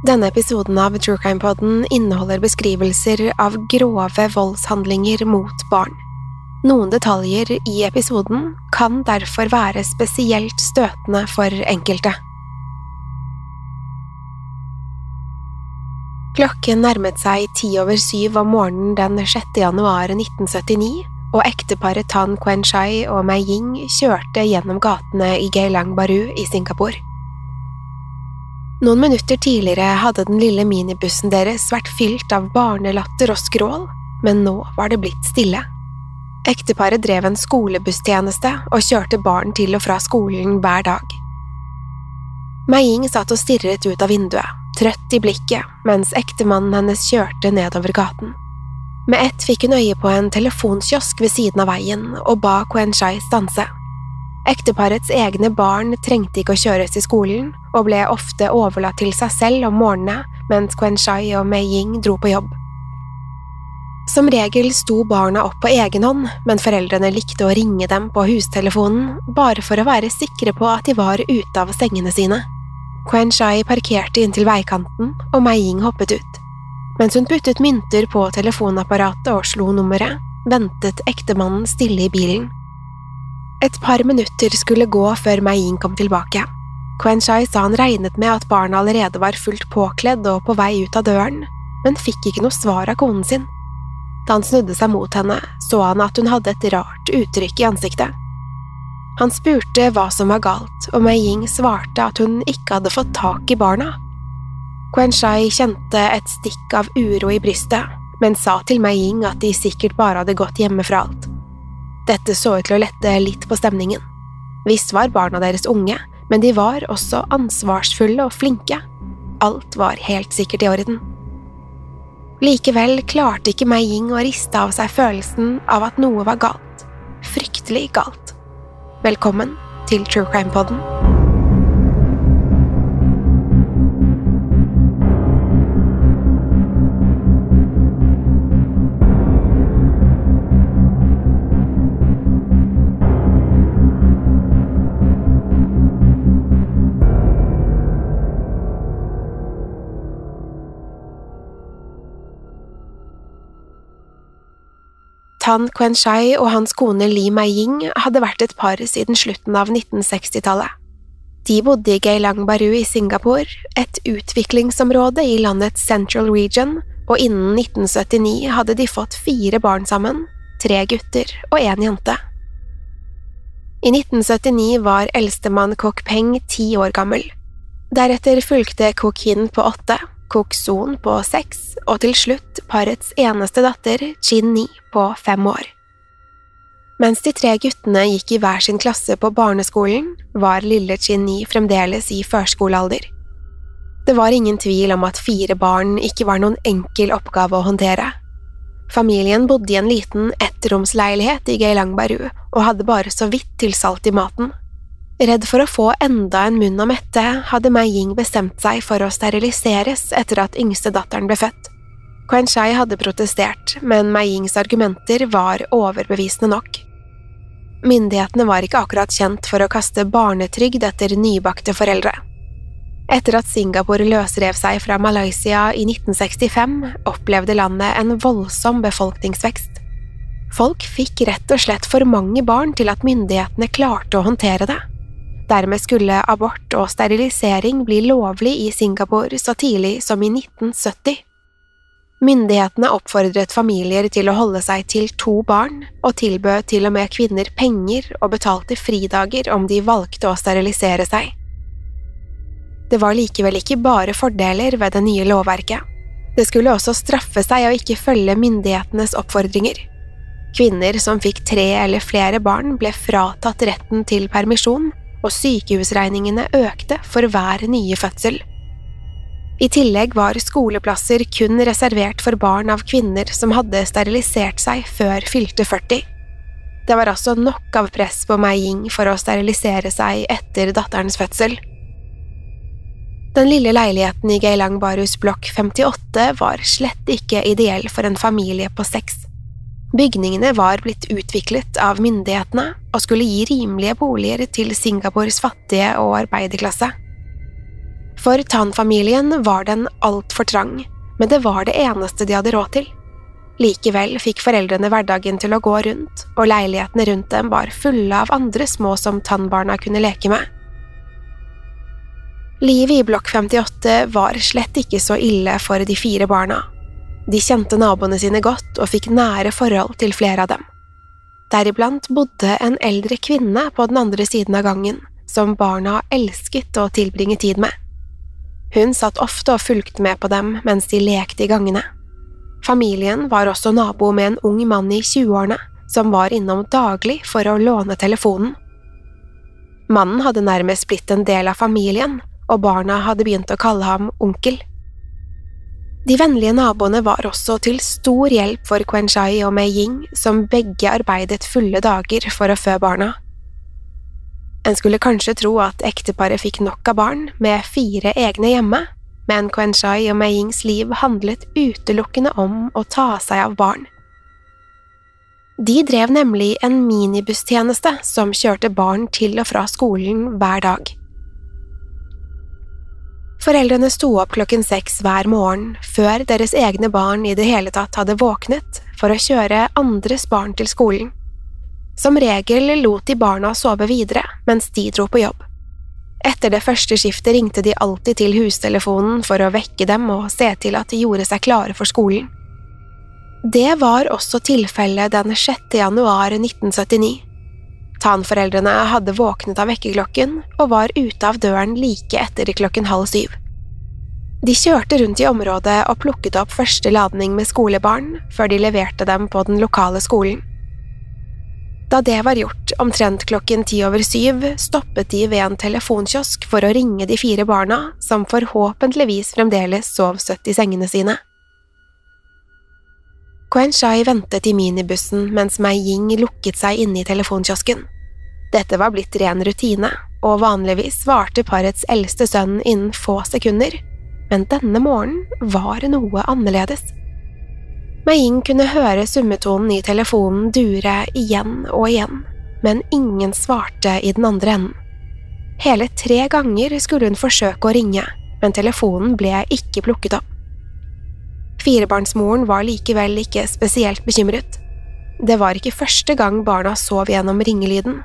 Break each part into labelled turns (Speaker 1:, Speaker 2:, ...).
Speaker 1: Denne episoden av True Crime Podden inneholder beskrivelser av grove voldshandlinger mot barn. Noen detaljer i episoden kan derfor være spesielt støtende for enkelte. Klokken nærmet seg ti over syv om morgenen den 6. januar 1979, og ekteparet Tan Quen Shai og Mei Ying kjørte gjennom gatene i Geilang Baru i Singapore. Noen minutter tidligere hadde den lille minibussen deres vært fylt av barnelatter og skrål, men nå var det blitt stille. Ekteparet drev en skolebusstjeneste og kjørte barn til og fra skolen hver dag. Mei Ying satt og stirret ut av vinduet, trøtt i blikket, mens ektemannen hennes kjørte nedover gaten. Med ett fikk hun øye på en telefonkiosk ved siden av veien og ba Quenchai stanse. Ekteparets egne barn trengte ikke å kjøres til skolen, og ble ofte overlatt til seg selv om morgenene mens Quen Shai og Mei Ying dro på jobb. Som regel sto barna opp på egen hånd, men foreldrene likte å ringe dem på hustelefonen bare for å være sikre på at de var ute av sengene sine. Quen Shai parkerte inntil veikanten, og Mei Ying hoppet ut. Mens hun puttet mynter på telefonapparatet og slo nummeret, ventet ektemannen stille i bilen. Et par minutter skulle gå før Mei Ying kom tilbake. Quen Shai sa han regnet med at barna allerede var fullt påkledd og på vei ut av døren, men fikk ikke noe svar av konen sin. Da han snudde seg mot henne, så han at hun hadde et rart uttrykk i ansiktet. Han spurte hva som var galt, og Mei Ying svarte at hun ikke hadde fått tak i barna. Quen Shai kjente et stikk av uro i brystet, men sa til Mei Ying at de sikkert bare hadde gått hjemme fra alt. Dette så ut til å lette litt på stemningen. Visst var barna deres unge, men de var også ansvarsfulle og flinke. Alt var helt sikkert i orden. Likevel klarte ikke Mei Ying å riste av seg følelsen av at noe var galt. Fryktelig galt. Velkommen til True Crime Podden. Tan Quen Shai og hans kone Li Mei-ying hadde vært et par siden slutten av 1960-tallet. De bodde i Geylang Baru i Singapore, et utviklingsområde i landets Central Region, og innen 1979 hadde de fått fire barn sammen, tre gutter og én jente. I 1979 var eldstemann Kok Peng ti år gammel. Deretter fulgte Kok Hin på åtte, Kok Son på seks og til slutt parets eneste datter, Chin Ni, på fem år. Mens de tre guttene gikk i hver sin klasse på barneskolen, var lille Chin Ni fremdeles i førskolealder. Det var ingen tvil om at fire barn ikke var noen enkel oppgave å håndtere. Familien bodde i en liten ettromsleilighet i Geilangbaru og hadde bare så vidt til salt i maten. Redd for å få enda en munn å mette, hadde Mei Ying bestemt seg for å steriliseres etter at yngste datteren ble født. Quen Shai hadde protestert, men Mei Yings argumenter var overbevisende nok. Myndighetene var ikke akkurat kjent for å kaste barnetrygd etter nybakte foreldre. Etter at Singapore løsrev seg fra Malaysia i 1965, opplevde landet en voldsom befolkningsvekst. Folk fikk rett og slett for mange barn til at myndighetene klarte å håndtere det. Dermed skulle abort og sterilisering bli lovlig i Singapore så tidlig som i 1970. Myndighetene oppfordret familier til å holde seg til to barn, og tilbød til og med kvinner penger og betalte fridager om de valgte å sterilisere seg. Det var likevel ikke bare fordeler ved det nye lovverket. Det skulle også straffe seg å ikke følge myndighetenes oppfordringer. Kvinner som fikk tre eller flere barn, ble fratatt retten til permisjon, og sykehusregningene økte for hver nye fødsel. I tillegg var skoleplasser kun reservert for barn av kvinner som hadde sterilisert seg før fylte 40. Det var altså nok av press på Mei Ying for å sterilisere seg etter datterens fødsel. Den lille leiligheten i Geilang Barus blokk 58 var slett ikke ideell for en familie på seks. Bygningene var blitt utviklet av myndighetene og skulle gi rimelige boliger til Singapores fattige og arbeiderklasse. For Tan-familien var den altfor trang, men det var det eneste de hadde råd til. Likevel fikk foreldrene hverdagen til å gå rundt, og leilighetene rundt dem var fulle av andre små som Tan-barna kunne leke med. Livet i blokk 58 var slett ikke så ille for de fire barna. De kjente naboene sine godt og fikk nære forhold til flere av dem. Deriblant bodde en eldre kvinne på den andre siden av gangen, som barna elsket å tilbringe tid med. Hun satt ofte og fulgte med på dem mens de lekte i gangene. Familien var også nabo med en ung mann i 20-årene som var innom daglig for å låne telefonen. Mannen hadde nærmest blitt en del av familien, og barna hadde begynt å kalle ham onkel. De vennlige naboene var også til stor hjelp for Quen Shai og Mei Ying, som begge arbeidet fulle dager for å fø barna. En skulle kanskje tro at ekteparet fikk nok av barn, med fire egne hjemme, men Quen Shai og Mei Yings liv handlet utelukkende om å ta seg av barn. De drev nemlig en minibusstjeneste som kjørte barn til og fra skolen hver dag. Foreldrene sto opp klokken seks hver morgen, før deres egne barn i det hele tatt hadde våknet, for å kjøre andres barn til skolen. Som regel lot de barna sove videre mens de dro på jobb. Etter det første skiftet ringte de alltid til hustelefonen for å vekke dem og se til at de gjorde seg klare for skolen. Det var også tilfellet den 6. januar 1979. Tan-foreldrene hadde våknet av vekkerklokken og var ute av døren like etter klokken halv syv. De kjørte rundt i området og plukket opp første ladning med skolebarn før de leverte dem på den lokale skolen. Da det var gjort, omtrent klokken ti over syv, stoppet de ved en telefonkiosk for å ringe de fire barna, som forhåpentligvis fremdeles sov søtt i sengene sine. Quen Shai ventet i minibussen mens Mei Ying lukket seg inne i telefonkiosken. Dette var blitt ren rutine, og vanligvis svarte parets eldste sønn innen få sekunder, men denne morgenen var noe annerledes. Mei-Ying kunne høre summetonen i telefonen dure igjen og igjen, men ingen svarte i den andre enden. Hele tre ganger skulle hun forsøke å ringe, men telefonen ble ikke plukket opp. Firebarnsmoren var likevel ikke spesielt bekymret. Det var ikke første gang barna sov gjennom ringelyden.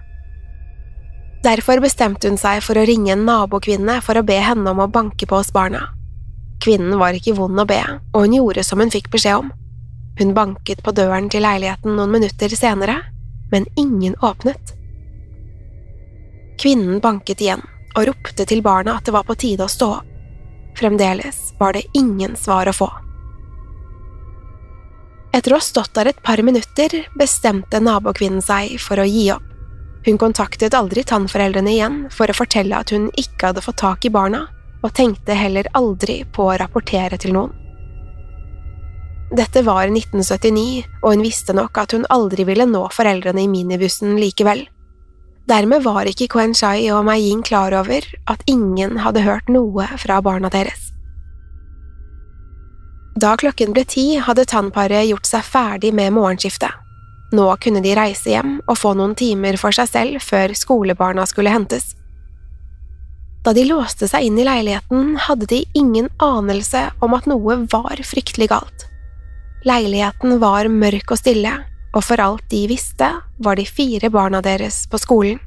Speaker 1: Derfor bestemte hun seg for å ringe en nabokvinne for å be henne om å banke på hos barna. Kvinnen var ikke vond å be, og hun gjorde som hun fikk beskjed om. Hun banket på døren til leiligheten noen minutter senere, men ingen åpnet. Kvinnen banket igjen og ropte til barna at det var på tide å stå opp. Fremdeles var det ingen svar å få. Etter å ha stått der et par minutter bestemte nabokvinnen seg for å gi opp. Hun kontaktet aldri tannforeldrene igjen for å fortelle at hun ikke hadde fått tak i barna, og tenkte heller aldri på å rapportere til noen. Dette var 1979, og hun visste nok at hun aldri ville nå foreldrene i minibussen likevel. Dermed var ikke Kuen Shai og Mei Ying klar over at ingen hadde hørt noe fra barna deres. Da klokken ble ti, hadde tannparet gjort seg ferdig med morgenskiftet. Nå kunne de reise hjem og få noen timer for seg selv før skolebarna skulle hentes. Da de låste seg inn i leiligheten, hadde de ingen anelse om at noe var fryktelig galt. Leiligheten var mørk og stille, og for alt de visste, var de fire barna deres på skolen.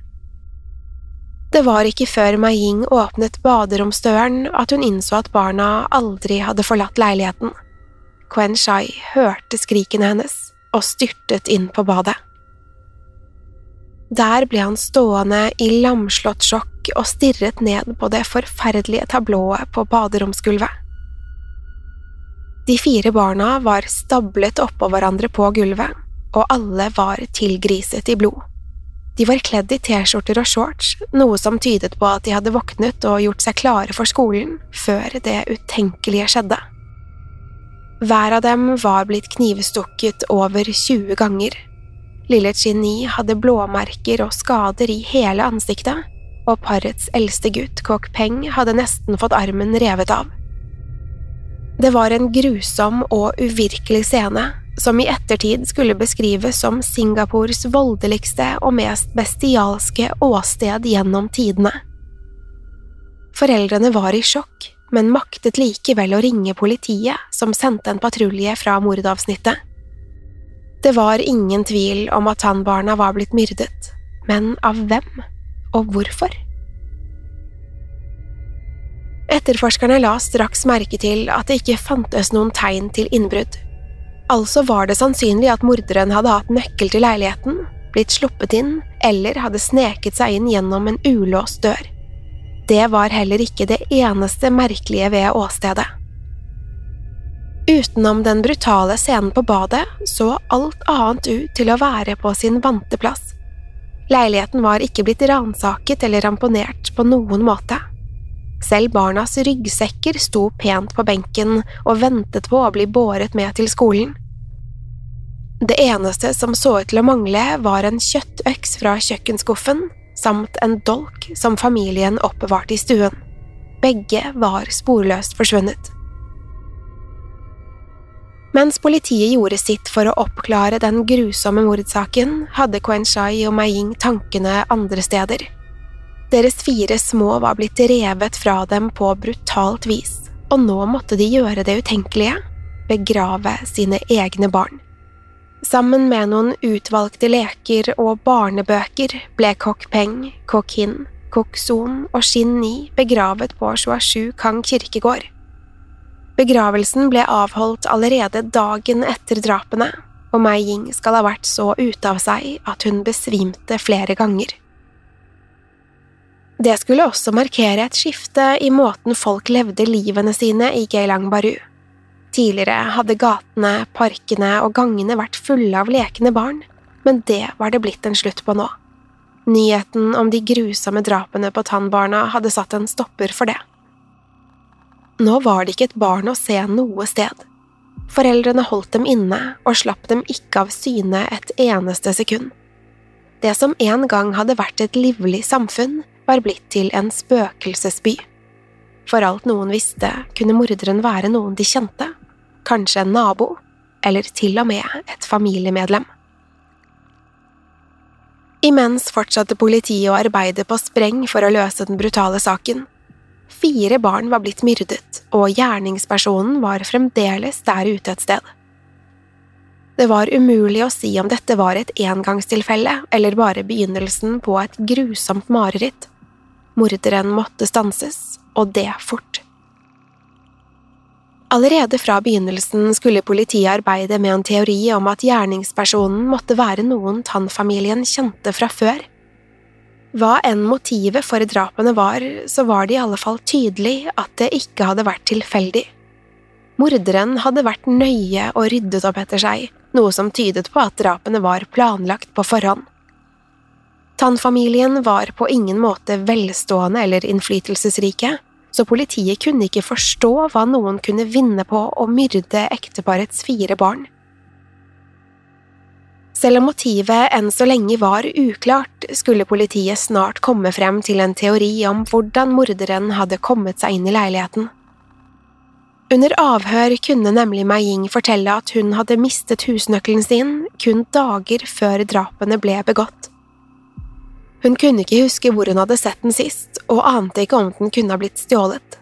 Speaker 1: Det var ikke før Mai Ying åpnet baderomsdøren at hun innså at barna aldri hadde forlatt leiligheten. Quen Shai hørte skrikene hennes og styrtet inn på badet. Der ble han stående i lamslått sjokk og stirret ned på det forferdelige tablået på baderomsgulvet. De fire barna var stablet oppå hverandre på gulvet, og alle var tilgriset i blod. De var kledd i T-skjorter og shorts, noe som tydet på at de hadde våknet og gjort seg klare for skolen før det utenkelige skjedde. Hver av dem var blitt knivstukket over 20 ganger, Lille Chini hadde blåmerker og skader i hele ansiktet, og parets eldste gutt, Kok Peng, hadde nesten fått armen revet av. Det var en grusom og uvirkelig scene, som i ettertid skulle beskrives som Singapores voldeligste og mest bestialske åsted gjennom tidene. Foreldrene var i sjokk, men maktet likevel å ringe politiet, som sendte en patrulje fra mordavsnittet. Det var ingen tvil om at tannbarna var blitt myrdet, men av hvem, og hvorfor? Etterforskerne la straks merke til at det ikke fantes noen tegn til innbrudd. Altså var det sannsynlig at morderen hadde hatt nøkkel til leiligheten, blitt sluppet inn eller hadde sneket seg inn gjennom en ulåst dør. Det var heller ikke det eneste merkelige ved åstedet. Utenom den brutale scenen på badet så alt annet ut til å være på sin vante plass. Leiligheten var ikke blitt ransaket eller ramponert på noen måte. Selv barnas ryggsekker sto pent på benken og ventet på å bli båret med til skolen. Det eneste som så ut til å mangle, var en kjøttøks fra kjøkkenskuffen samt en dolk som familien oppbevarte i stuen. Begge var sporløst forsvunnet. Mens politiet gjorde sitt for å oppklare den grusomme mordsaken, hadde Quen Shai og Mei Ying tankene andre steder. Deres fire små var blitt revet fra dem på brutalt vis, og nå måtte de gjøre det utenkelige – begrave sine egne barn. Sammen med noen utvalgte leker og barnebøker ble Kok Peng, Kok Hin, Kok Son og Shin Ni begravet på Shuashu Kang kirkegård. Begravelsen ble avholdt allerede dagen etter drapene, og Mei Ying skal ha vært så ute av seg at hun besvimte flere ganger. Det skulle også markere et skifte i måten folk levde livene sine i Geilang Baru. Tidligere hadde gatene, parkene og gangene vært fulle av lekende barn, men det var det blitt en slutt på nå. Nyheten om de grusomme drapene på tannbarna hadde satt en stopper for det. Nå var det ikke et barn å se noe sted. Foreldrene holdt dem inne og slapp dem ikke av syne et eneste sekund. Det som en gang hadde vært et livlig samfunn, var blitt til en spøkelsesby. For alt noen visste, kunne morderen være noen de kjente, kanskje en nabo, eller til og med et familiemedlem. Imens fortsatte politiet å arbeide på spreng for å løse den brutale saken. Fire barn var blitt myrdet, og gjerningspersonen var fremdeles der ute et sted. Det var umulig å si om dette var et engangstilfelle eller bare begynnelsen på et grusomt mareritt. Morderen måtte stanses, og det fort. Allerede fra begynnelsen skulle politiet arbeide med en teori om at gjerningspersonen måtte være noen Tann-familien kjente fra før. Hva enn motivet for drapene var, så var det i alle fall tydelig at det ikke hadde vært tilfeldig. Morderen hadde vært nøye og ryddet opp etter seg, noe som tydet på at drapene var planlagt på forhånd. Tann-familien var på ingen måte velstående eller innflytelsesrike, så politiet kunne ikke forstå hva noen kunne vinne på å myrde ekteparets fire barn. Selv om motivet enn så lenge var uklart, skulle politiet snart komme frem til en teori om hvordan morderen hadde kommet seg inn i leiligheten. Under avhør kunne nemlig Mei Ying fortelle at hun hadde mistet husnøkkelen sin kun dager før drapene ble begått. Hun kunne ikke huske hvor hun hadde sett den sist, og ante ikke om den kunne ha blitt stjålet.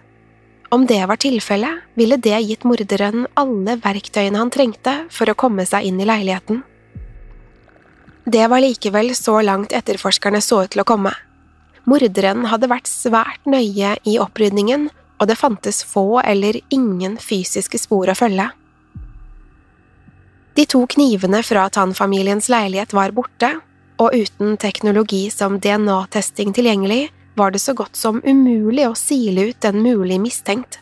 Speaker 1: Om det var tilfellet, ville det gitt morderen alle verktøyene han trengte for å komme seg inn i leiligheten. Det var likevel så langt etterforskerne så ut til å komme. Morderen hadde vært svært nøye i opprydningen, og det fantes få eller ingen fysiske spor å følge. De to knivene fra Tann-familiens leilighet var borte, og uten teknologi som DNA-testing tilgjengelig var det så godt som umulig å sile ut en mulig mistenkt.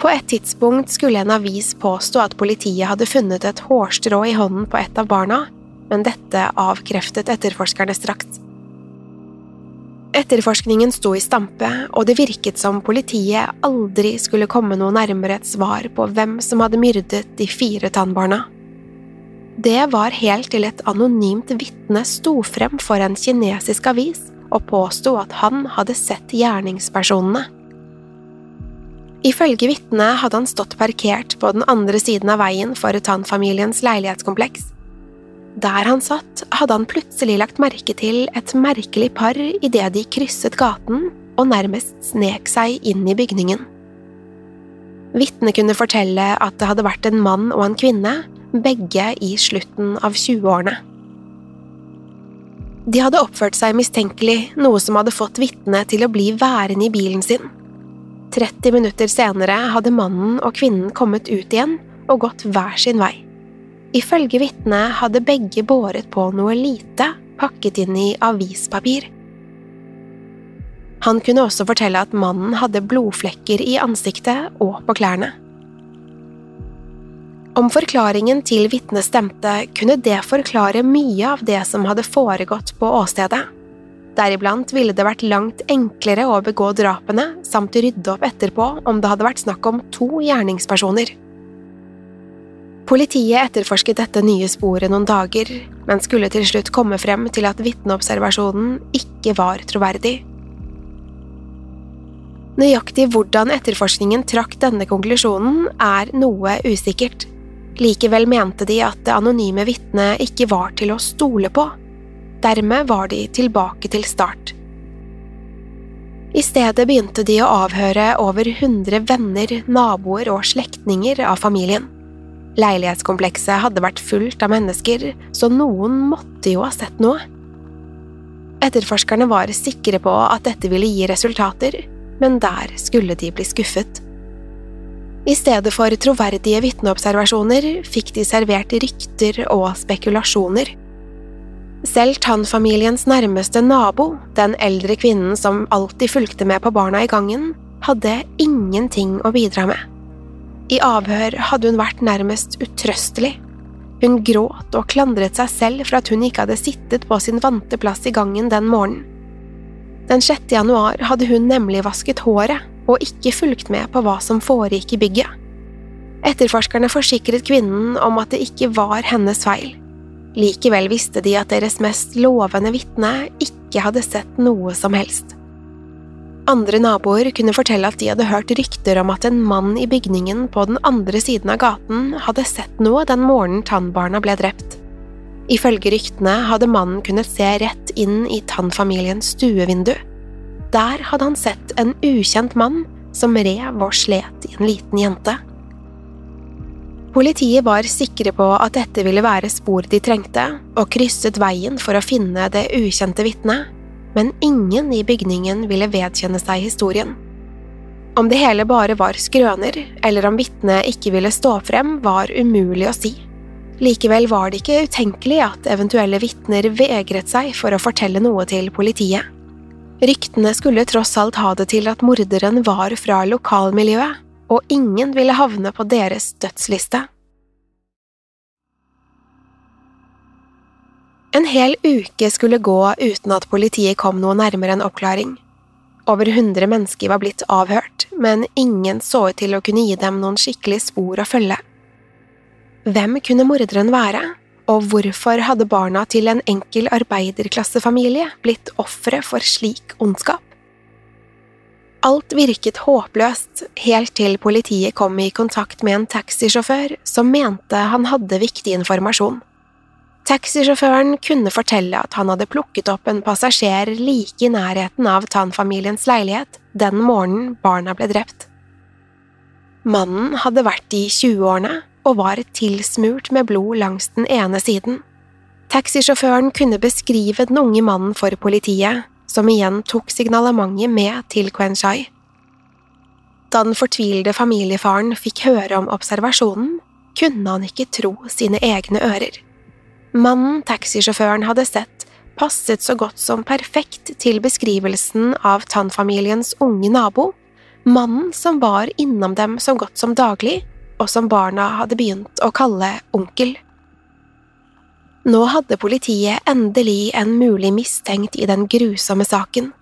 Speaker 1: På et tidspunkt skulle en avis påstå at politiet hadde funnet et hårstrå i hånden på et av barna, men dette avkreftet etterforskerne straks. Etterforskningen sto i stampe, og det virket som politiet aldri skulle komme noe nærmere et svar på hvem som hadde myrdet de fire tannbarna. Det var helt til et anonymt vitne sto frem for en kinesisk avis og påsto at han hadde sett gjerningspersonene. Ifølge vitnet hadde han stått parkert på den andre siden av veien for Tan-familiens leilighetskompleks. Der han satt, hadde han plutselig lagt merke til et merkelig par idet de krysset gaten og nærmest snek seg inn i bygningen. Vitnet kunne fortelle at det hadde vært en mann og en kvinne, begge i slutten av 20-årene. De hadde oppført seg mistenkelig, noe som hadde fått vitnet til å bli værende i bilen sin. 30 minutter senere hadde mannen og kvinnen kommet ut igjen og gått hver sin vei. Ifølge vitnet hadde begge båret på noe lite pakket inn i avispapir. Han kunne også fortelle at mannen hadde blodflekker i ansiktet og på klærne. Om forklaringen til vitnet stemte, kunne det forklare mye av det som hadde foregått på åstedet. Deriblant ville det vært langt enklere å begå drapene samt rydde opp etterpå om det hadde vært snakk om to gjerningspersoner. Politiet etterforsket dette nye sporet noen dager, men skulle til slutt komme frem til at vitneobservasjonen ikke var troverdig. Nøyaktig hvordan etterforskningen trakk denne konklusjonen, er noe usikkert. Likevel mente de at det anonyme vitnet ikke var til å stole på. Dermed var de tilbake til start. I stedet begynte de å avhøre over hundre venner, naboer og slektninger av familien. Leilighetskomplekset hadde vært fullt av mennesker, så noen måtte jo ha sett noe. Etterforskerne var sikre på at dette ville gi resultater, men der skulle de bli skuffet. I stedet for troverdige vitneobservasjoner fikk de servert rykter og spekulasjoner. Selv Tann-familiens nærmeste nabo, den eldre kvinnen som alltid fulgte med på barna i gangen, hadde ingenting å bidra med. I avhør hadde hun vært nærmest utrøstelig. Hun gråt og klandret seg selv for at hun ikke hadde sittet på sin vante plass i gangen den morgenen. Den 6. januar hadde hun nemlig vasket håret og ikke fulgt med på hva som foregikk i bygget. Etterforskerne forsikret kvinnen om at det ikke var hennes feil. Likevel visste de at deres mest lovende vitne ikke hadde sett noe som helst. Andre naboer kunne fortelle at de hadde hørt rykter om at en mann i bygningen på den andre siden av gaten hadde sett noe den morgenen tannbarna ble drept. Ifølge ryktene hadde mannen kunnet se rett inn i tannfamiliens stuevindu. Der hadde han sett en ukjent mann som rev og slet i en liten jente. Politiet var sikre på at dette ville være spor de trengte, og krysset veien for å finne det ukjente vitnet, men ingen i bygningen ville vedkjenne seg historien. Om det hele bare var skrøner, eller om vitnet ikke ville stå frem, var umulig å si. Likevel var det ikke utenkelig at eventuelle vitner vegret seg for å fortelle noe til politiet. Ryktene skulle tross alt ha det til at morderen var fra lokalmiljøet, og ingen ville havne på deres dødsliste. En hel uke skulle gå uten at politiet kom noe nærmere en oppklaring. Over hundre mennesker var blitt avhørt, men ingen så ut til å kunne gi dem noen skikkelige spor å følge. Hvem kunne morderen være, Og hvorfor hadde barna til en enkel arbeiderklassefamilie blitt ofre for slik ondskap? Alt virket håpløst helt til politiet kom i kontakt med en taxisjåfør som mente han hadde viktig informasjon. Taxisjåføren kunne fortelle at han hadde plukket opp en passasjer like i nærheten av Tan-familiens leilighet den morgenen barna ble drept. Mannen hadde vært i 20-årene og var tilsmurt med blod langs den ene siden. Taxisjåføren kunne beskrive den unge mannen for politiet, som igjen tok signalementet med til Quenchai. Da den fortvilede familiefaren fikk høre om observasjonen, kunne han ikke tro sine egne ører. Mannen taxisjåføren hadde sett, passet så godt som perfekt til beskrivelsen av Tan-familiens unge nabo, mannen som var innom dem så godt som daglig, og som barna hadde begynt å kalle onkel. Nå hadde politiet endelig en mulig mistenkt i den grusomme saken.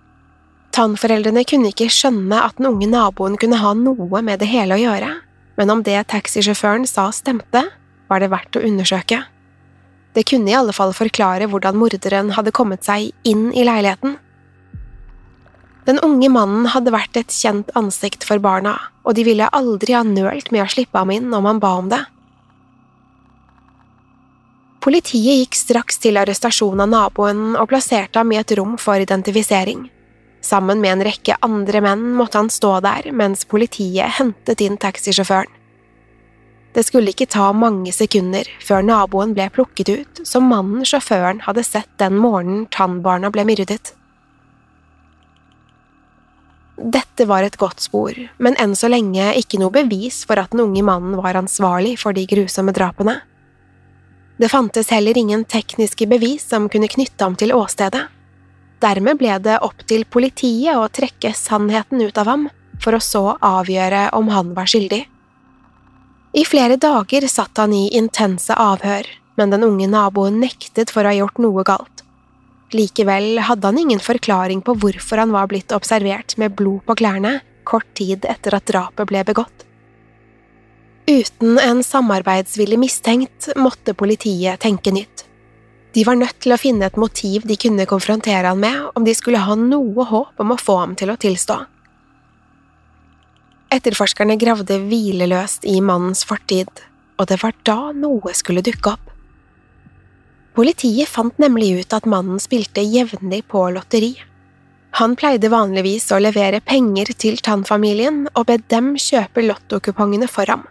Speaker 1: Tannforeldrene kunne ikke skjønne at den unge naboen kunne ha noe med det hele å gjøre, men om det taxisjåføren sa stemte, var det verdt å undersøke. Det kunne i alle fall forklare hvordan morderen hadde kommet seg inn i leiligheten. Den unge mannen hadde vært et kjent ansikt for barna, og de ville aldri ha nølt med å slippe ham inn om han ba om det. Politiet gikk straks til arrestasjon av naboen og plasserte ham i et rom for identifisering. Sammen med en rekke andre menn måtte han stå der mens politiet hentet inn taxisjåføren. Det skulle ikke ta mange sekunder før naboen ble plukket ut som mannen sjåføren hadde sett den morgenen tannbarna ble myrdet. Dette var et godt spor, men enn så lenge ikke noe bevis for at den unge mannen var ansvarlig for de grusomme drapene. Det fantes heller ingen tekniske bevis som kunne knytte ham til åstedet. Dermed ble det opp til politiet å trekke sannheten ut av ham, for å så avgjøre om han var skyldig. I flere dager satt han i intense avhør, men den unge naboen nektet for å ha gjort noe galt. Likevel hadde han ingen forklaring på hvorfor han var blitt observert med blod på klærne kort tid etter at drapet ble begått. Uten en samarbeidsvillig mistenkt måtte politiet tenke nytt. De var nødt til å finne et motiv de kunne konfrontere han med om de skulle ha noe håp om å få ham til å tilstå. Etterforskerne gravde hvileløst i mannens fortid, og det var da noe skulle dukke opp. Politiet fant nemlig ut at mannen spilte jevnlig på lotteri. Han pleide vanligvis å levere penger til Tann-familien og be dem kjøpe lottokupongene for ham.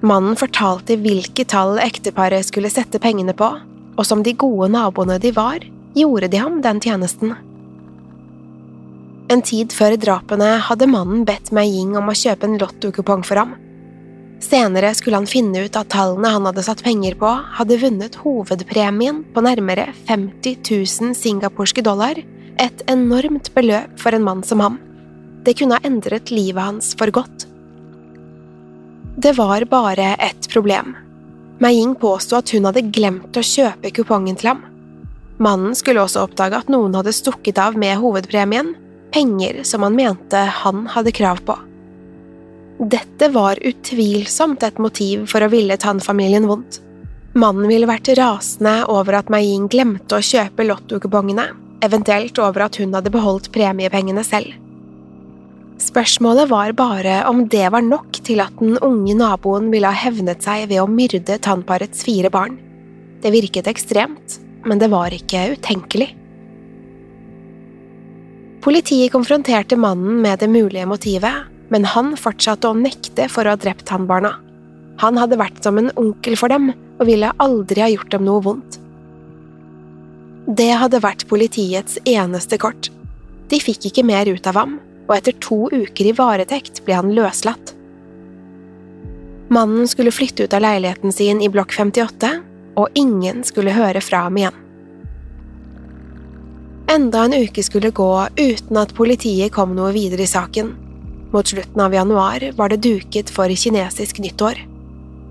Speaker 1: Mannen fortalte hvilke tall ekteparet skulle sette pengene på, og som de gode naboene de var, gjorde de ham den tjenesten. En tid før drapene hadde mannen bedt Mei Ying om å kjøpe en lottokupong for ham. Senere skulle han finne ut at tallene han hadde satt penger på, hadde vunnet hovedpremien på nærmere 50 000 singaporske dollar, et enormt beløp for en mann som ham. Det kunne ha endret livet hans for godt. Det var bare ett problem. Mei-Ying påsto at hun hadde glemt å kjøpe kupongen til ham. Mannen skulle også oppdage at noen hadde stukket av med hovedpremien, penger som han mente han hadde krav på. Dette var utvilsomt et motiv for å ville Tan-familien vondt. Mannen ville vært rasende over at Mei-Ying glemte å kjøpe lottokupongene, eventuelt over at hun hadde beholdt premiepengene selv. Spørsmålet var bare om det var nok til at den unge naboen ville ha hevnet seg ved å myrde tannparets fire barn. Det virket ekstremt, men det var ikke utenkelig. Politiet konfronterte mannen med det mulige motivet, men han fortsatte å nekte for å ha drept tannbarna. Han hadde vært som en onkel for dem og ville aldri ha gjort dem noe vondt. Det hadde vært politiets eneste kort. De fikk ikke mer ut av ham, og etter to uker i varetekt ble han løslatt. Mannen skulle flytte ut av leiligheten sin i blokk 58, og ingen skulle høre fra ham igjen. Enda en uke skulle gå uten at politiet kom noe videre i saken. Mot slutten av januar var det duket for kinesisk nyttår.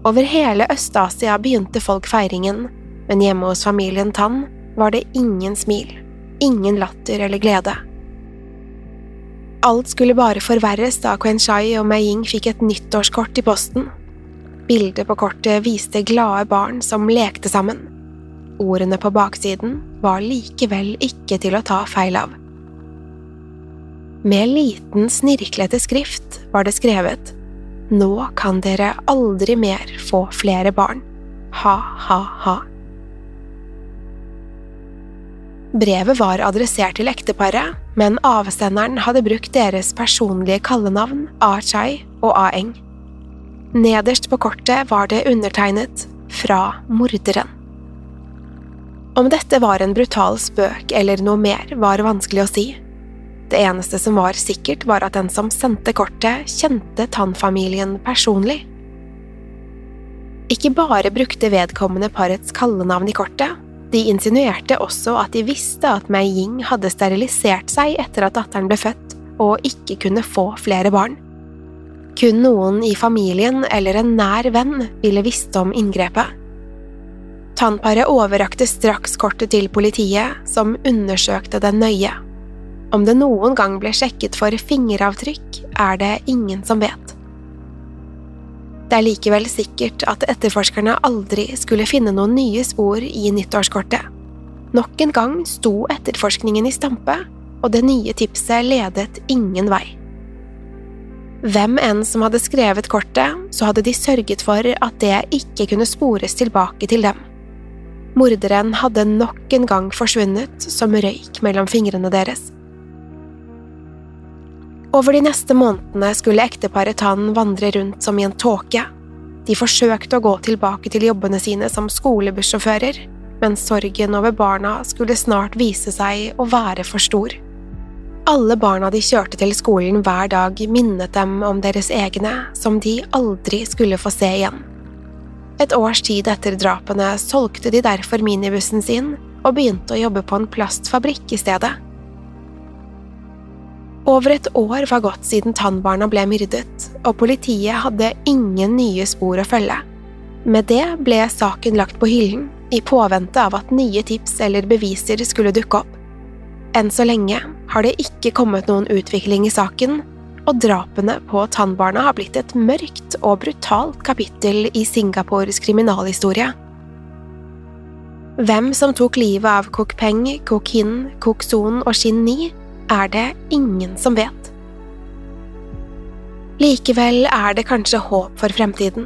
Speaker 1: Over hele Øst-Asia begynte folk feiringen, men hjemme hos familien Tan var det ingen smil, ingen latter eller glede. Alt skulle bare forverres da Quenchai og Mei Ying fikk et nyttårskort i posten. Bildet på kortet viste glade barn som lekte sammen. Ordene på baksiden var likevel ikke til å ta feil av. Med liten, snirklete skrift var det skrevet Nå kan dere aldri mer få flere barn. Ha, ha, ha. Brevet var adressert til ekteparet, men avsenderen hadde brukt deres personlige kallenavn A-Chai og A-Eng. Nederst på kortet var det undertegnet Fra morderen. Om dette var en brutal spøk eller noe mer, var vanskelig å si. Det eneste som var sikkert, var at den som sendte kortet, kjente Tann-familien personlig. Ikke bare brukte vedkommende parets kallenavn i kortet, de insinuerte også at de visste at Mei Ying hadde sterilisert seg etter at datteren ble født, og ikke kunne få flere barn. Kun noen i familien eller en nær venn ville visst om inngrepet. Tannparet overrakte straks kortet til politiet, som undersøkte det nøye. Om det noen gang ble sjekket for fingeravtrykk, er det ingen som vet. Det er likevel sikkert at etterforskerne aldri skulle finne noen nye spor i nyttårskortet. Nok en gang sto etterforskningen i stampe, og det nye tipset ledet ingen vei. Hvem enn som hadde skrevet kortet, så hadde de sørget for at det ikke kunne spores tilbake til dem. Morderen hadde nok en gang forsvunnet som røyk mellom fingrene deres. Over de neste månedene skulle ekteparet Tan vandre rundt som i en tåke. De forsøkte å gå tilbake til jobbene sine som skolebussjåfører, men sorgen over barna skulle snart vise seg å være for stor. Alle barna de kjørte til skolen hver dag, minnet dem om deres egne, som de aldri skulle få se igjen. Et års tid etter drapene solgte de derfor minibussen sin og begynte å jobbe på en plastfabrikk i stedet. Over et år var gått siden tannbarna ble myrdet, og politiet hadde ingen nye spor å følge. Med det ble saken lagt på hyllen, i påvente av at nye tips eller beviser skulle dukke opp. Enn så lenge har det ikke kommet noen utvikling i saken, og drapene på tannbarna har blitt et mørkt og brutalt kapittel i Singapores kriminalhistorie. Hvem som tok livet av Kok Peng, Kok Hin, Kok Son og Shin Ni, er det ingen som vet. Likevel er det kanskje håp for fremtiden.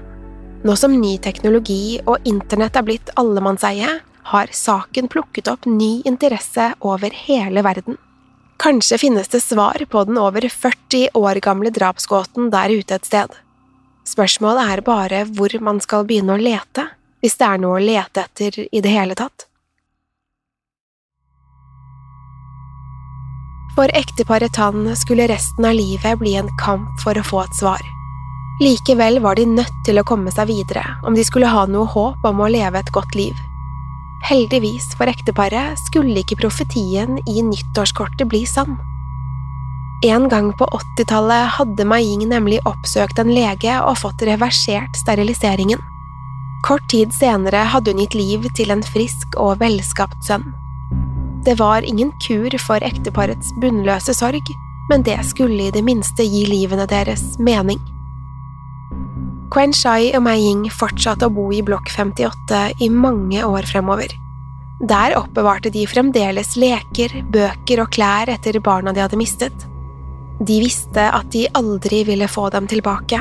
Speaker 1: Nå som ny teknologi og internett er blitt allemannseie, har saken plukket opp ny interesse over hele verden. Kanskje finnes det svar på den over 40 år gamle drapsgåten der ute et sted. Spørsmålet er bare hvor man skal begynne å lete, hvis det er noe å lete etter i det hele tatt. For ekteparet Tann skulle resten av livet bli en kamp for å få et svar. Likevel var de nødt til å komme seg videre om de skulle ha noe håp om å leve et godt liv. Heldigvis for ekteparet skulle ikke profetien i nyttårskortet bli sann. En gang på 80-tallet hadde Maying nemlig oppsøkt en lege og fått reversert steriliseringen. Kort tid senere hadde hun gitt liv til en frisk og velskapt sønn. Det var ingen kur for ekteparets bunnløse sorg, men det skulle i det minste gi livene deres mening. Quen Shai og Mei Ying fortsatte å bo i blokk 58 i mange år fremover. Der oppbevarte de fremdeles leker, bøker og klær etter barna de hadde mistet. De visste at de aldri ville få dem tilbake,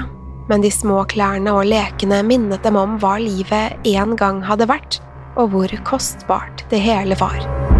Speaker 1: men de små klærne og lekene minnet dem om hva livet en gang hadde vært, og hvor kostbart det hele var.